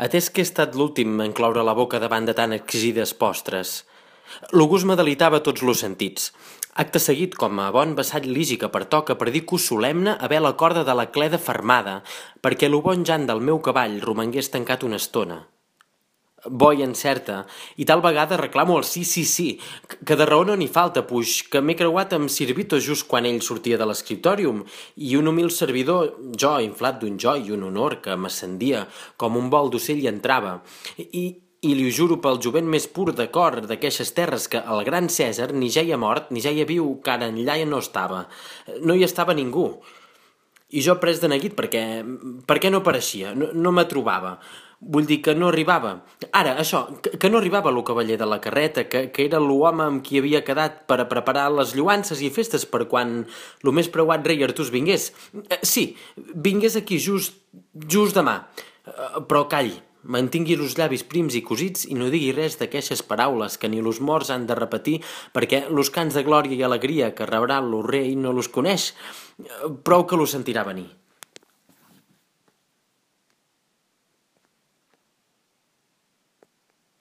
atès que he estat l'últim en cloure la boca davant de tan exquisides postres. L'August me delitava tots los sentits. Acte seguit, com a bon vessall ligi que pertoca, predico solemne haver la corda de la cleda fermada, perquè lo bon jan del meu cavall romangués tancat una estona. Bo i encerta, i tal vegada reclamo el sí, sí, sí, que de raó no n'hi falta, puix, que m'he creuat amb Sirvito just quan ell sortia de l'escriptòrium, i un humil servidor, jo, inflat d'un jo i un honor que m'ascendia com un vol d'ocell i entrava, i, i li ho juro pel jovent més pur de cor d'aqueixes terres que el gran Cèsar ni ja hi ha mort ni ja hi ha viu, que ara enllà ja no estava. No hi estava ningú. I jo pres de neguit perquè, perquè no apareixia, no, no me trobava. Vull dir que no arribava. Ara, això, que, que no arribava el cavaller de la carreta, que, que era l'home amb qui havia quedat per a preparar les lluances i festes per quan el més preuat rei Artús vingués. Eh, sí, vingués aquí just, just demà. Eh, però calli, mantingui els llavis prims i cosits i no digui res d'aquestes paraules que ni los morts han de repetir perquè los cants de glòria i alegria que rebrà lo rei no los coneix. Eh, prou que lo sentirà venir.